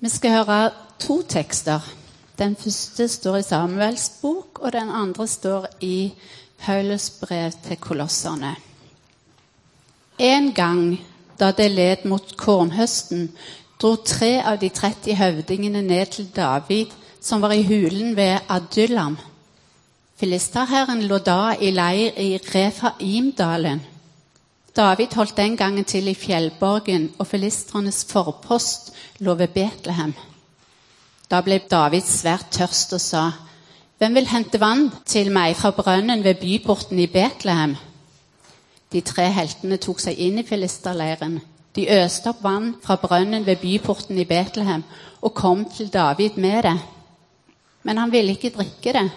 Vi skal høre to tekster. Den første står i Samuels bok, og den andre står i Paulus brev til kolosserne. En gang da det led mot kornhøsten, dro tre av de 30 høvdingene ned til David, som var i hulen ved Adullam. Filisterherren lå da i leir i Refaimdalen. David holdt den gangen til i fjellborgen, og filistrenes forpost lå ved Betlehem. Da ble David svært tørst og sa, Hvem vil hente vann til meg fra brønnen ved byporten i Betlehem? De tre heltene tok seg inn i filisterleiren. De øste opp vann fra brønnen ved byporten i Betlehem og kom til David med det. Men han ville ikke drikke det.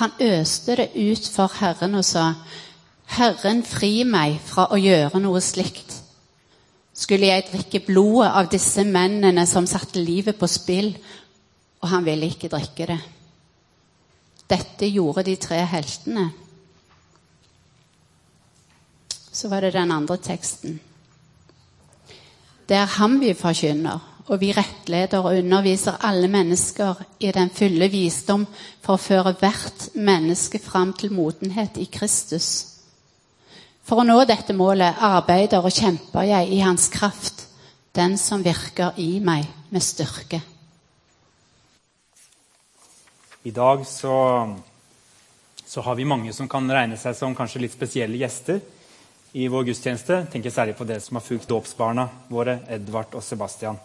Han øste det ut for Herren og sa, Herren, fri meg fra å gjøre noe slikt. Skulle jeg drikke blodet av disse mennene som satte livet på spill? Og han ville ikke drikke det. Dette gjorde de tre heltene. Så var det den andre teksten. Det er ham vi forkynner, og vi rettleder og underviser alle mennesker i den fulle visdom for å føre hvert menneske fram til modenhet i Kristus. For å nå dette målet arbeider og kjemper jeg i Hans kraft, den som virker i meg med styrke. I dag så, så, har vi mange som kan regne seg som kanskje litt spesielle gjester i vår gudstjeneste. Tenker særlig på dere som har fulgt dåpsbarna våre, Edvard og Sebastian.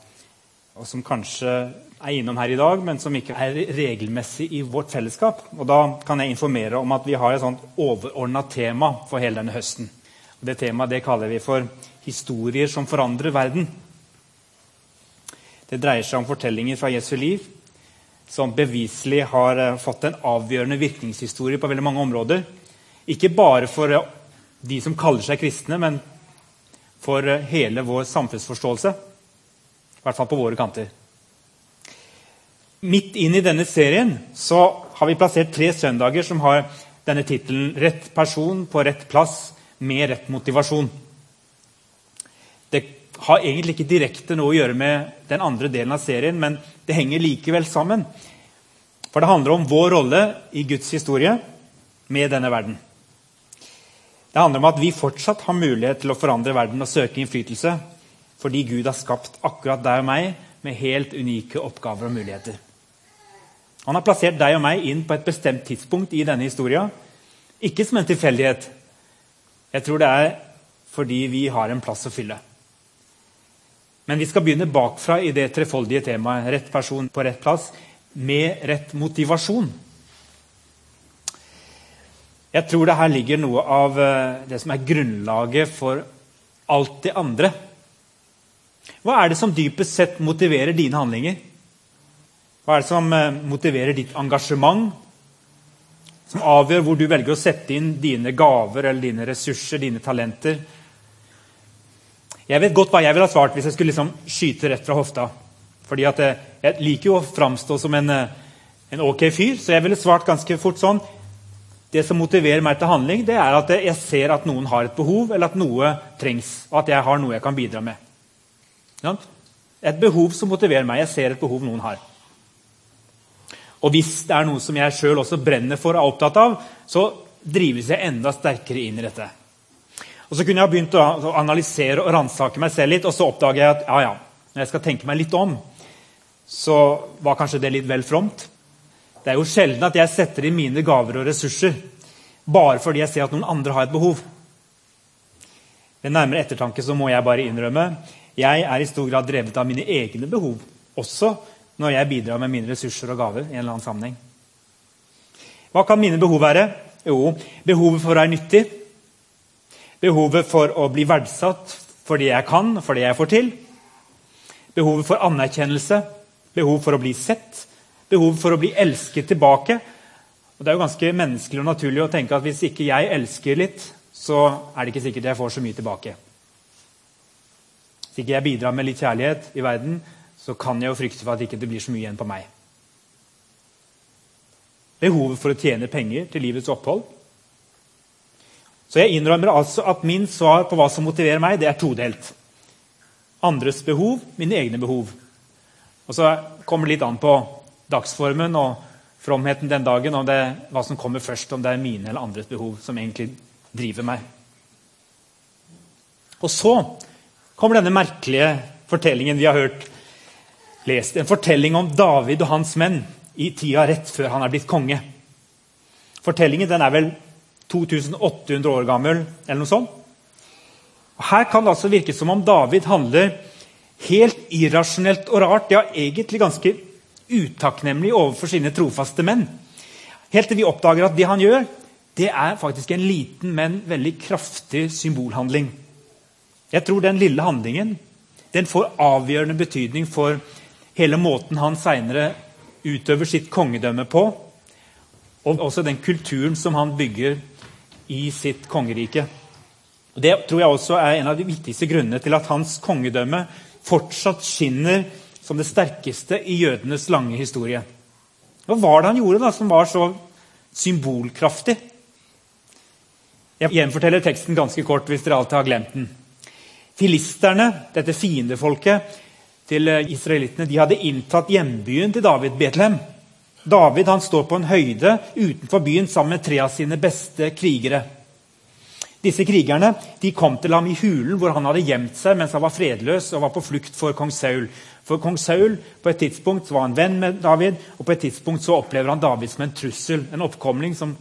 Og som kanskje er innom her i dag, men som ikke er regelmessig i vårt fellesskap. Og Da kan jeg informere om at vi har et sånt overordna tema for hele denne høsten. Og det temaet det kaller vi for 'Historier som forandrer verden'. Det dreier seg om fortellinger fra Jesu liv som beviselig har eh, fått en avgjørende virkningshistorie på veldig mange områder. Ikke bare for eh, de som kaller seg kristne, men for eh, hele vår samfunnsforståelse. I hvert fall på våre kanter. Midt inn i denne serien så har vi plassert tre søndager som har denne tittelen 'Rett person på rett plass med rett motivasjon'. Det har egentlig ikke direkte noe å gjøre med den andre delen av serien, men det henger likevel sammen. For det handler om vår rolle i Guds historie med denne verden. Det handler om at vi fortsatt har mulighet til å forandre verden og søke innflytelse fordi Gud har skapt akkurat deg og meg med helt unike oppgaver og muligheter. Han har plassert deg og meg inn på et bestemt tidspunkt i denne historien. Ikke som en tilfeldighet. Jeg tror det er fordi vi har en plass å fylle. Men vi skal begynne bakfra i det trefoldige temaet rett person på rett plass med rett motivasjon. Jeg tror det her ligger noe av eh, det som er grunnlaget for alt det andre. Hva er det som dypest sett motiverer dine handlinger? Hva er det som eh, motiverer ditt engasjement? Som avgjør hvor du velger å sette inn dine gaver eller dine ressurser, dine talenter? Jeg vet godt hva jeg ville ha svart hvis jeg skulle liksom skyte rett fra hofta. Fordi jeg, jeg liker jo å framstå som en, eh, en, ok fyr, så jeg ville svart ganske fort sånn Det som motiverer meg til handling, det er at jeg ser at noen har et behov, eller at noe trengs, og at jeg har noe jeg kan bidra med. Et behov som motiverer meg. Jeg ser et behov noen har. Og hvis det er noe som jeg sjøl også brenner for og er opptatt av, så drives jeg enda sterkere inn i dette. Og Så kunne jeg begynt å analysere og ransake meg selv litt, og så oppdager jeg at ja, ja, når jeg skal tenke meg litt om, så var kanskje det litt vel fromt. Det er jo sjelden at jeg setter inn mine gaver og ressurser bare fordi jeg ser at noen andre har et behov. Ved nærmere ettertanke så må jeg bare innrømme jeg er i stor grad drevet av mine egne behov, også når jeg bidrar med mine ressurser og gaver. i en eller annen sammenheng. Hva kan mine behov være? Jo, behovet for å være nyttig Behovet for å bli verdsatt for det jeg kan, for det jeg får til. Behovet for anerkjennelse, behov for å bli sett, behov for å bli elsket tilbake. Og Det er jo ganske menneskelig og naturlig å tenke at hvis ikke jeg elsker litt, så er det ikke sikkert jeg får så mye tilbake. Hvis ikke jeg bidrar med litt kjærlighet i verden, så kan jeg jo frykte for at det ikke blir så mye igjen på meg. Behovet for å tjene penger til livets opphold så jeg innrømmer altså at min svar på hva som motiverer meg, det er todelt. Andres behov, mine egne behov. Og så kommer det litt an på dagsformen og fromheten den dagen, om det, hva som kommer først, om det er mine eller andres behov som egentlig driver meg. Og så kommer denne merkelige fortellingen vi har hørt lest. En fortelling om David og hans menn i tida rett før han er blitt konge. Fortellingen den er vel 2800 år gammel, eller noe sånt. Og her kan det altså virke som om David handler helt irrasjonelt og rart, ja, egentlig ganske utakknemlig overfor sine trofaste menn. Helt til vi oppdager at det han gjør, det er faktisk en liten, men veldig kraftig symbolhandling. Jeg tror den lille handlingen den får avgjørende betydning for hele måten han seinere utøver sitt kongedømme på, og også den kulturen som han bygger i sitt kongerike. Det tror jeg også er en av de viktigste grunnene til at hans kongedømme fortsatt skinner som det sterkeste i jødenes lange historie. Hva var det han gjorde da, som var så symbolkraftig? Jeg gjenforteller teksten ganske kort hvis dere alltid har glemt den. Filisterne, dette fiendefolket til israelittene, de hadde inntatt hjembyen til David, Betlehem. David han står på en høyde utenfor byen sammen med tre av sine beste krigere. Disse krigerne de kom til ham i hulen hvor han hadde gjemt seg mens han var fredløs og var på flukt for kong Saul. For kong Saul på et tidspunkt var en venn med David, og på et tidspunkt så opplever han David som en trussel. En oppkomling som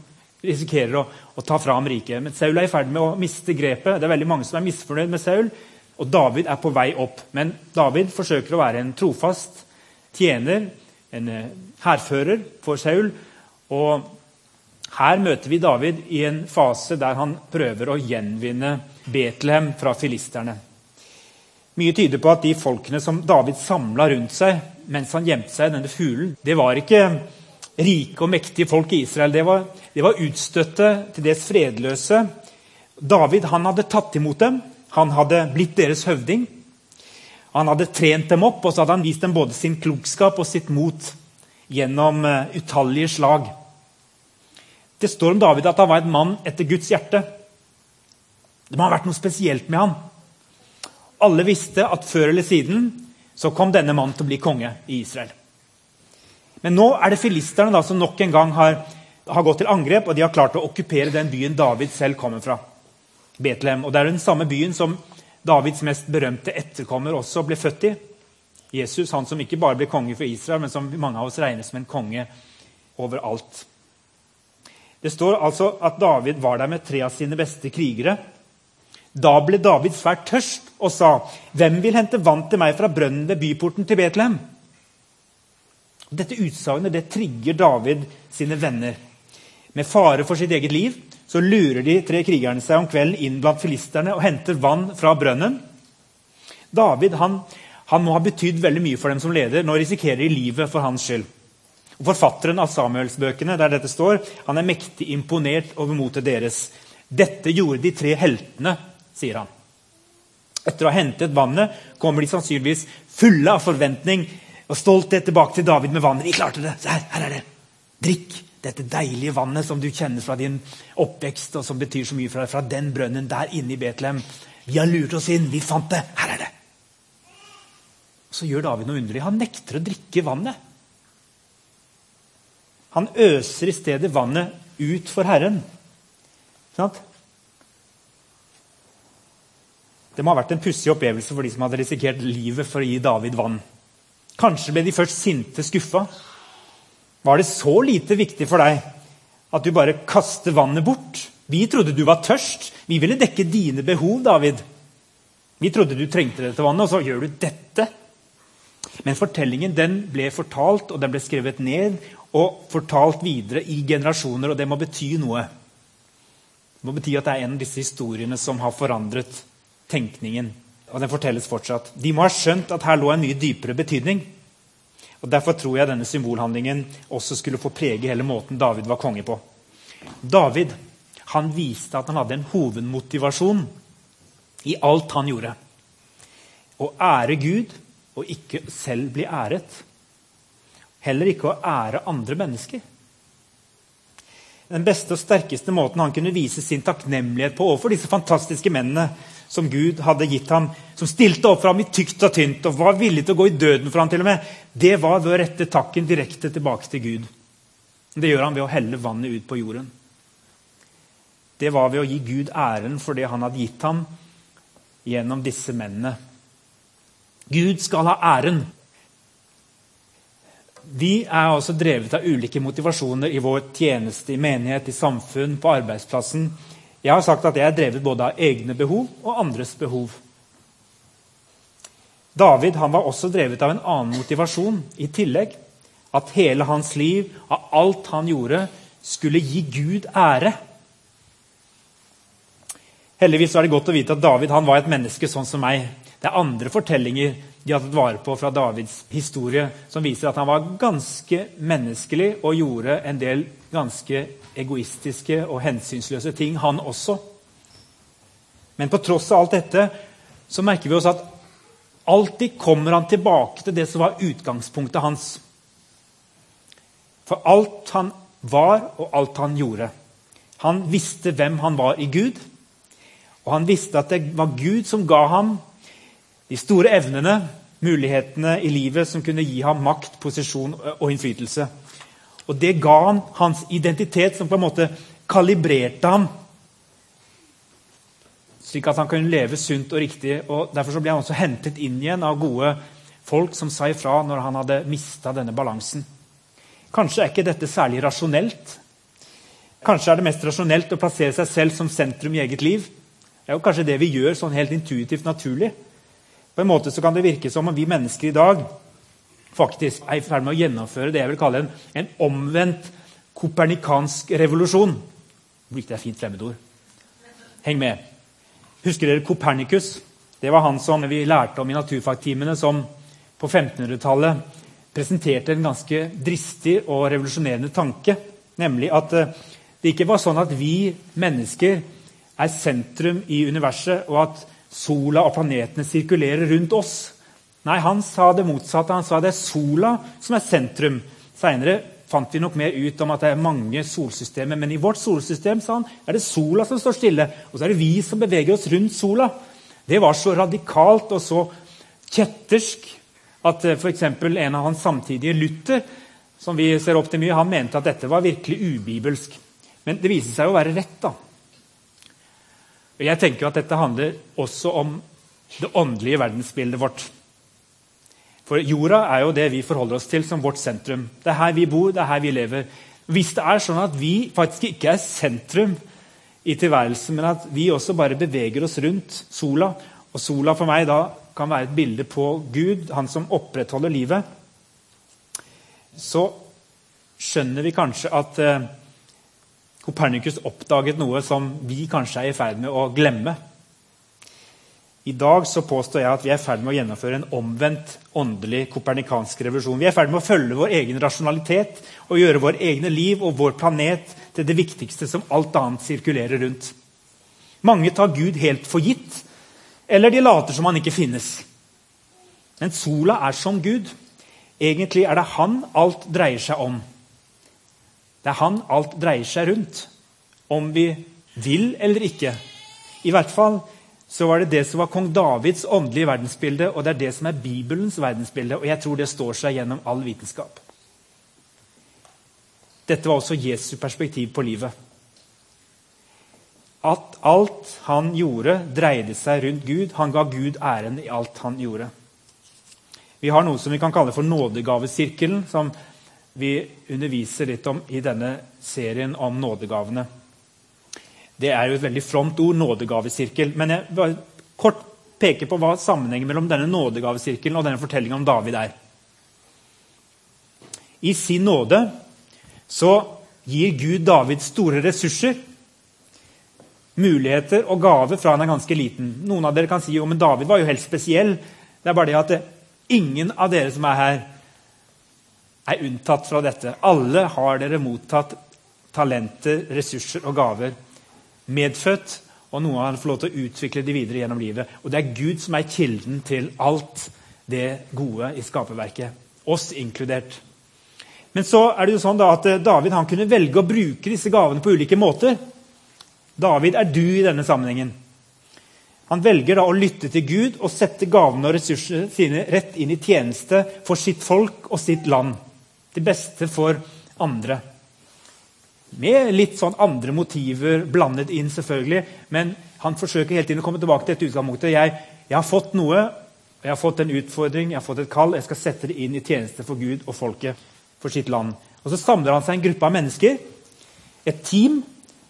risikerer å, å ta fra ham riket. Men Saul er i ferd med å miste grepet. Det er veldig mange som er misfornøyd med Saul. Og David er på vei opp. Men David forsøker å være en trofast tjener, en eh, hærfører for Saul. Og her møter vi David i en fase der han prøver å gjenvinne Betlehem fra filisterne. Mye tyder på at de folkene som David samla rundt seg mens han gjemte seg i denne fuglen, det var ikke rike og mektige folk i Israel. Det var, det var utstøtte, til dels fredløse. David han hadde tatt imot dem. Han hadde blitt deres høvding. Han hadde trent dem opp og så hadde han vist dem både sin klokskap og sitt mot gjennom eh, utallige slag. Det står om David at han var en mann etter Guds hjerte. Det må ha vært noe spesielt med han. Alle visste at før eller siden så kom denne mannen til å bli konge i Israel. Men nå er det filisterne da, som nok en gang har, har, gått til angrep, og de har klart å okkupere den byen David selv kommer fra. Betlehem. Og Det er den samme byen som Davids mest berømte etterkommer også ble født i. Jesus, han som ikke bare ble konge for Israel, men som mange av oss regner som en konge overalt. Det står altså at David var der med tre av sine beste krigere. Da ble David svært tørst og sa, 'Hvem vil hente vann til meg fra brønnen ved byporten til Betlehem?' Dette utsagnet det trigger David sine venner. Med fare for sitt eget liv så lurer de tre krigerne seg om kvelden inn blant filisterne og henter vann fra brønnen. David han, han må ha betydd veldig mye for dem som leder. Nå risikerer de livet for hans skyld. Og Forfatteren av Samuelsbøkene der dette står, han er mektig imponert over motet deres. Dette gjorde de tre heltene, sier han. Etter å ha hentet vannet kommer de sannsynligvis fulle av forventning og stolthet tilbake til David med vannet. Vi klarte det! Her, her er det! Drikk dette deilige vannet som du kjenner fra din oppvekst, og som betyr så mye for deg, fra den brønnen der inne i Betlehem. Vi har lurt oss inn, vi fant det! Her er det! Så gjør David noe underlig. Han nekter å drikke vannet. Han øser i stedet vannet ut for Herren. Det må ha vært en pussig opplevelse for de som hadde risikert livet for å gi David vann. Kanskje ble de først sinte, skuffa. Var det så lite viktig for deg at du bare kaster vannet bort? Vi trodde du var tørst. Vi ville dekke dine behov, David. Vi trodde du trengte dette vannet, og så gjør du dette. Men fortellingen den ble fortalt og den ble skrevet ned og fortalt videre i generasjoner, og det må bety noe. Det må bety at det er en av disse historiene som har forandret tenkningen. Og den fortelles fortsatt. De må ha skjønt at her lå en mye dypere betydning. Og Derfor tror jeg denne symbolhandlingen også skulle få prege hele måten David var konge på. David han viste at han hadde en hovedmotivasjon i alt han gjorde. Å ære Gud og ikke selv bli æret. Heller ikke å ære andre mennesker. Den beste og sterkeste måten han kunne vise sin takknemlighet på overfor disse fantastiske mennene som Gud hadde gitt ham, som stilte opp for ham i tykt og tynt og var villig til å gå i døden for ham til og med, det var ved å rette takken direkte tilbake til Gud. Det gjør han ved å helle vannet ut på jorden. Det var ved å gi Gud æren for det han hadde gitt ham gjennom disse mennene. Gud skal ha æren. Vi er altså drevet av ulike motivasjoner i vår tjeneste, i menighet, i samfunn, på arbeidsplassen. Jeg har sagt at jeg er drevet både av egne behov og andres behov. David han var også drevet av en annen motivasjon i tillegg. At hele hans liv, av alt han gjorde, skulle gi Gud ære. Heldigvis er det godt å vite at David han var et menneske sånn som meg. Det er andre fortellinger de har tatt vare på fra Davids historie, som viser at han var ganske menneskelig og gjorde en del ganske egoistiske og hensynsløse ting, han også. Men på tross av alt dette så merker vi oss at alltid kommer han tilbake til det som var utgangspunktet hans. For alt han var, og alt han gjorde. Han visste hvem han var i Gud, og han visste at det var Gud som ga ham de store evnene, mulighetene i livet som kunne gi ham makt, posisjon og innflytelse. Og Det ga han hans identitet, som på en måte kalibrerte ham. Slik at han kunne leve sunt og riktig. og Derfor ble han også hentet inn igjen av gode folk som sa ifra når han hadde mista denne balansen. Kanskje er ikke dette særlig rasjonelt. Kanskje er det mest rasjonelt å plassere seg selv som sentrum i eget liv. Det er jo kanskje det vi gjør sånn helt intuitivt naturlig. På en måte så kan det virke som om vi mennesker i dag faktisk er i ferd med å gjennomføre det jeg vil kalle en, en omvendt kopernikansk revolusjon. Brukte jeg fint fremmedord? Heng med. Husker dere Kopernikus? Det var han som vi lærte om i naturfagtimene, som på 1500-tallet presenterte en ganske dristig og revolusjonerende tanke. Nemlig at eh, det ikke var sånn at vi mennesker er sentrum i universet, og at sola og planetene sirkulerer rundt oss. Nei, han sa det motsatte. Han sa det er sola som er sentrum. Seinere fant vi nok mer ut om at det er mange solsystemer. Men i vårt solsystem sa han, er det sola som står stille, og så er det vi som beveger oss rundt sola. Det var så radikalt og så kjettersk at eh, f.eks. en av hans samtidige, Luther, som vi ser opp til mye, han mente at dette var virkelig ubibelsk. Men det viser seg å være rett. da. Jeg tenker at dette handler også om det åndelige verdensbildet vårt. For jorda er jo det vi forholder oss til som vårt sentrum. Det er her vi bor, det er her vi lever. Hvis det er sånn at vi faktisk ikke er sentrum i tilværelsen, men at vi også bare beveger oss rundt sola, og sola for meg da kan være et bilde på Gud, han som opprettholder livet, så skjønner vi kanskje at eh, Kopernikus oppdaget noe som vi kanskje er i ferd med å glemme. I dag så påstår jeg at vi er i ferd med å gjennomføre en omvendt åndelig kopernikansk revolusjon. Vi er i ferd med å følge vår egen rasjonalitet og gjøre vår egne liv og vår planet til det viktigste som alt annet sirkulerer rundt. Mange tar Gud helt for gitt, eller de later som han ikke finnes. Men sola er som Gud. Egentlig er det han alt dreier seg om. Det er han alt dreier seg rundt. Om vi vil eller ikke. I hvert fall så var det det som var kong Davids åndelige verdensbilde, og det er det som er Bibelens verdensbilde. Og jeg tror det står seg gjennom all vitenskap. Dette var også Jesu perspektiv på livet. At alt han gjorde, dreide seg rundt Gud. Han ga Gud æren i alt han gjorde. Vi har noe som vi kan kalle for nådegavesirkelen, som vi underviser litt om i denne serien om nådegavene. Det er jo et veldig fromt ord, nådegavesirkel. Men jeg vil kort peke på hva sammenhengen mellom denne nådegavesirkelen og denne fortellingen om David er. I sin nåde så gir Gud David store ressurser, muligheter og gaver fra han er ganske liten. Noen av dere kan si jo, men David var jo helt spesiell. Det er bare det at ingen av dere som er her, er unntatt fra dette. Alle har dere mottatt talenter, ressurser og gaver. Medfødt, og noe han får lov til å utvikle de videre gjennom livet. Og det er Gud som er kilden til alt det gode i skaperverket. Oss inkludert. Men så er det jo sånn at eh, David kunne velge å bruke disse gavene på ulike måter. David er du i denne sammenhengen. Han velger da å lytte til Gud og sette gavene og ressursene sine rett inn i tjeneste for sitt folk og sitt land. Til beste for andre. Med litt sånn andre motiver blandet inn, selvfølgelig. Men han forsøker hele tiden å komme tilbake til dette utgangspunktet. Jeg, jeg har fått noe, jeg har fått en utfordring, jeg har fått et kall. Jeg skal sette det inn i tjeneste for Gud og folket, for sitt land. Og Så samler han seg en gruppe av mennesker, et team,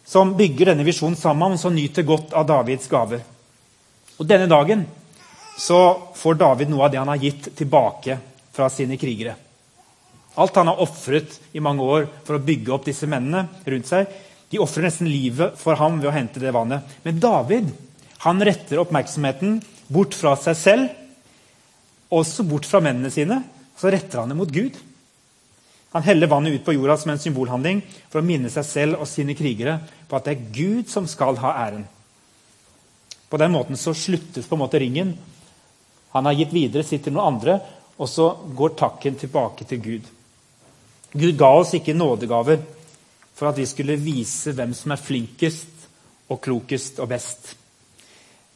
som bygger denne visjonen sammen, og som nyter godt av Davids gaver. Og Denne dagen så får David noe av det han har gitt, tilbake fra sine krigere. Alt han har ofret i mange år for å bygge opp disse mennene rundt seg. De ofrer nesten livet for ham ved å hente det vannet. Men David han retter oppmerksomheten bort fra seg selv, også bort fra mennene sine. og Så retter han det mot Gud. Han heller vannet ut på jorda som en symbolhandling for å minne seg selv og sine krigere på at det er Gud som skal ha æren. På den måten så sluttes på en måte ringen. Han har gitt videre sitt til noen andre, og så går takken tilbake til Gud. Gud ga oss ikke nådegaver for at vi skulle vise hvem som er flinkest og klokest og best.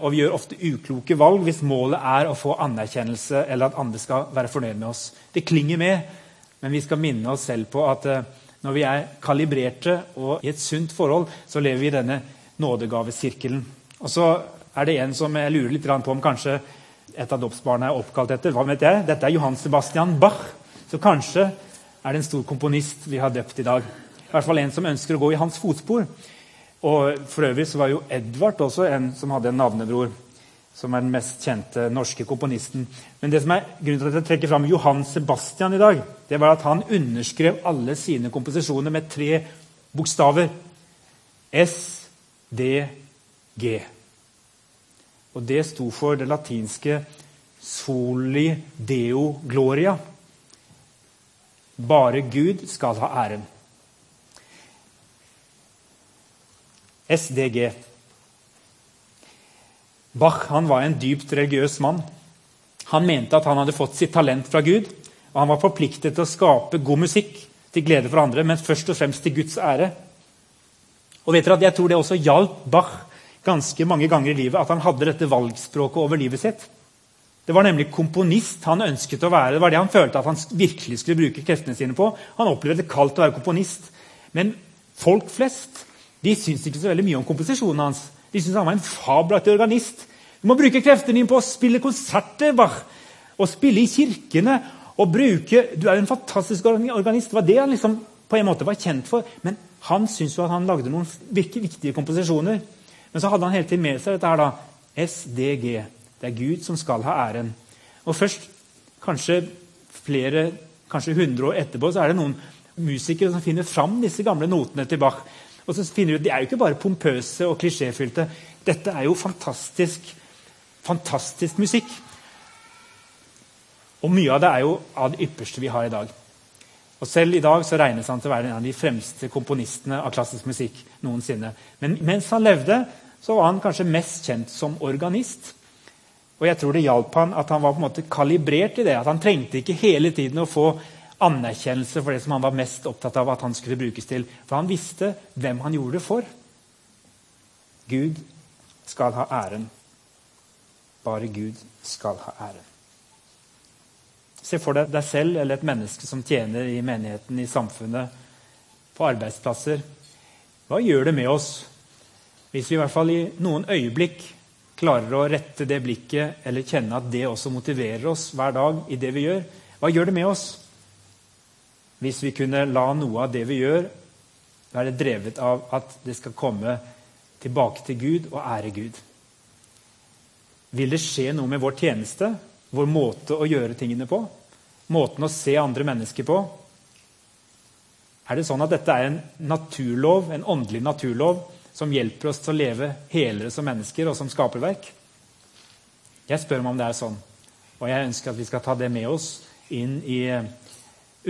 Og vi gjør ofte ukloke valg hvis målet er å få anerkjennelse eller at andre skal være fornøyd med oss. Det klinger med, men vi skal minne oss selv på at eh, når vi er kalibrerte og i et sunt forhold, så lever vi i denne nådegavesirkelen. Og så er det en som jeg lurer litt på om kanskje et av dåpsbarna er oppkalt etter. Hva vet jeg? Dette er Johan Sebastian Bach. Så kanskje er det en stor komponist vi har døpt i dag. I hvert fall en som ønsker å gå i hans fotspor. Og For øvrig så var jo Edvard også en som hadde en navnebror. Som er den mest kjente norske komponisten. Men det som er grunnen til at jeg trekker fram Johan Sebastian i dag, det var at han underskrev alle sine komposisjoner med tre bokstaver. S, D, G. Og det sto for det latinske 'soli deo gloria'. Bare Gud skal ha æren. SDG. Bach var en dypt religiøs mann. Han mente at han hadde fått sitt talent fra Gud, og han var forpliktet til å skape god musikk til glede for andre, men først og fremst til Guds ære. Og vet dere at Jeg tror det også hjalp Bach ganske mange ganger i livet at han hadde dette valgspråket over livet sitt. Det var nemlig komponist han ønsket å være. Det var det han følte at han virkelig skulle bruke kreftene sine på. Han opplevde det kaldt å være komponist. Men folk flest de syntes ikke så veldig mye om komposisjonen hans. De syntes han var en fabelaktig organist. Du må bruke kreftene dine på å spille konserter Bach, og spille i kirkene. og bruke, Du er jo en fantastisk organist. Det var det han liksom på en måte var kjent for. Men han syntes jo at han lagde noen viktige komposisjoner. Men så hadde han hele tiden med seg dette her da, SDG. Det er Gud som skal ha æren. Og først, kanskje flere, kanskje 100 år etterpå, så er det noen musikere som finner fram disse gamle notene til Bach. Og så finner De ut, De er jo ikke bare pompøse og klisjéfylte. Dette er jo fantastisk, fantastisk musikk. Og mye av det er jo av det ypperste vi har i dag. Og Selv i dag så regnes han til å være en av de fremste komponistene av klassisk musikk noensinne. Men mens han levde, så var han kanskje mest kjent som organist. Og jeg tror det hjalp han at han var på en måte kalibrert i det. At han trengte ikke hele tiden å få anerkjennelse for det som han var mest opptatt av at han skulle brukes til. For han visste hvem han gjorde det for. Gud skal ha æren. Bare Gud skal ha æren. Se for deg deg selv eller et menneske som tjener i menigheten, i samfunnet, på arbeidsplasser. Hva gjør det med oss hvis vi i hvert fall i noen øyeblikk klarer å rette det blikket eller kjenne at det også motiverer oss hver dag i det vi gjør? Hva gjør det med oss? Hvis vi kunne la noe av det vi gjør, være drevet av at det skal komme tilbake til Gud og ære Gud. Vil det skje noe med vår tjeneste, vår måte å gjøre tingene på? Måten å se andre mennesker på? Er det sånn at dette er en naturlov, en åndelig naturlov som hjelper oss til å leve helere som mennesker og som skaperverk? Jeg spør meg om det er sånn. Og jeg ønsker at vi skal ta det med oss inn i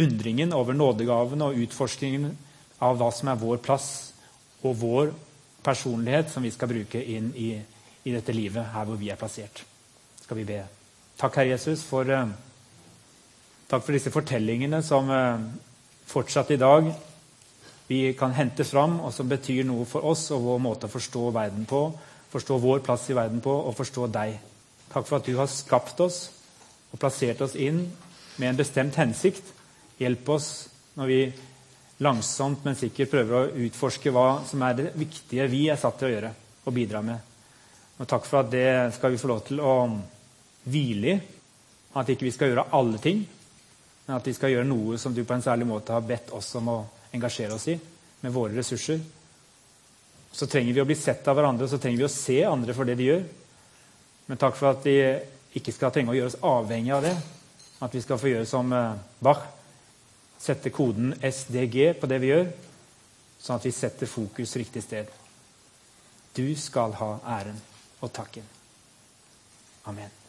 undringen over nådegaven og utforskningen av hva som er vår plass og vår personlighet som vi skal bruke inn i, i dette livet her hvor vi er plassert. Skal vi be. Takk, Herre Jesus, for, uh, takk for disse fortellingene som uh, fortsatt i dag vi kan hente fram, og som betyr noe for oss og vår måte å forstå verden på forstå vår plass i verden på og forstå deg. Takk for at du har skapt oss og plassert oss inn med en bestemt hensikt. Hjelp oss når vi langsomt, men sikkert prøver å utforske hva som er det viktige vi er satt til å gjøre og bidra med. Og takk for at det skal vi få lov til å hvile i. At ikke vi skal gjøre alle ting, men at vi skal gjøre noe som du på en særlig måte har bedt oss om å engasjere oss i med våre ressurser. Så trenger vi å bli sett av hverandre, så trenger vi å se andre for det de gjør. Men takk for at vi ikke skal trenge å gjøre oss avhengig av det. At vi skal få gjøre som eh, Bach, sette koden SDG på det vi gjør, sånn at vi setter fokus riktig sted. Du skal ha æren og takken. Amen.